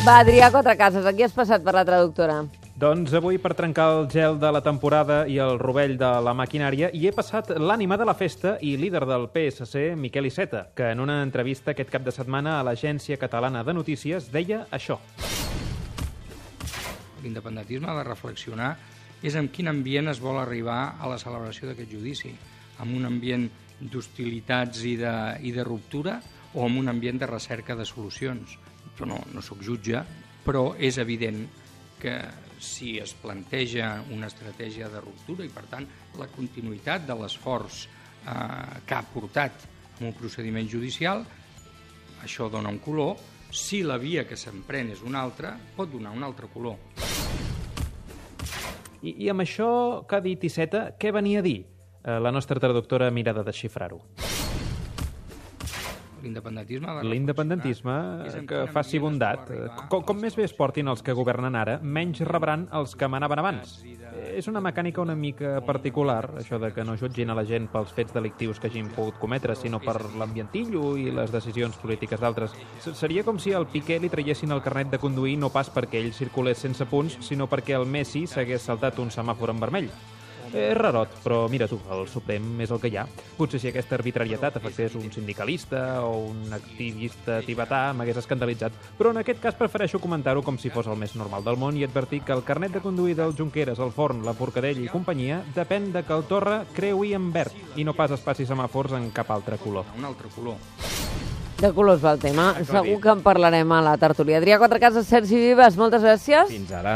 Va, Adrià Quatrecases, aquí has passat per la traductora. Doncs avui, per trencar el gel de la temporada i el rovell de la maquinària, hi he passat l'ànima de la festa i líder del PSC, Miquel Iceta, que en una entrevista aquest cap de setmana a l'Agència Catalana de Notícies deia això. L'independentisme ha de reflexionar és en quin ambient es vol arribar a la celebració d'aquest judici. Amb un ambient d'hostilitats i, de, i de ruptura o amb un ambient de recerca de solucions. Jo no, no sóc jutge, però és evident que si es planteja una estratègia de ruptura i, per tant, la continuïtat de l'esforç eh, que ha portat a un procediment judicial, això dona un color. Si la via que s'emprèn és una altra, pot donar un altre color. I, I amb això que ha dit Iceta, què venia a dir? Eh, la nostra traductora mira de desxifrar-ho. L'independentisme L'independentisme en que faci bondat. arribar Com, com més bé es portin els que governen ara, menys rebran els que manaven abans. És una mecànica una mica particular, això de que no jutgin a la gent pels fets delictius que hagin pogut cometre, sinó per l'ambientillo i les decisions polítiques d'altres. Seria com si al Piqué li traiessin el carnet de conduir no pas perquè ell circulés sense punts, sinó perquè el Messi s'hagués saltat un semàfor en vermell. És rarot, però mira tu, el Suprem és el que hi ha. Potser si aquesta arbitrarietat afectés un sindicalista o un activista tibetà m'hagués escandalitzat, però en aquest cas prefereixo comentar-ho com si fos el més normal del món i advertir que el carnet de conduir del Junqueras, el Forn, la Forcadell i companyia depèn de que el Torra creui en verd i no pas es passi semàfors en cap altre color. Un altre color. De colors va el tema. Aclarit. Segur que en parlarem a la tertúlia. Adrià Quatrecases, Sergi Vives, moltes gràcies. Fins ara.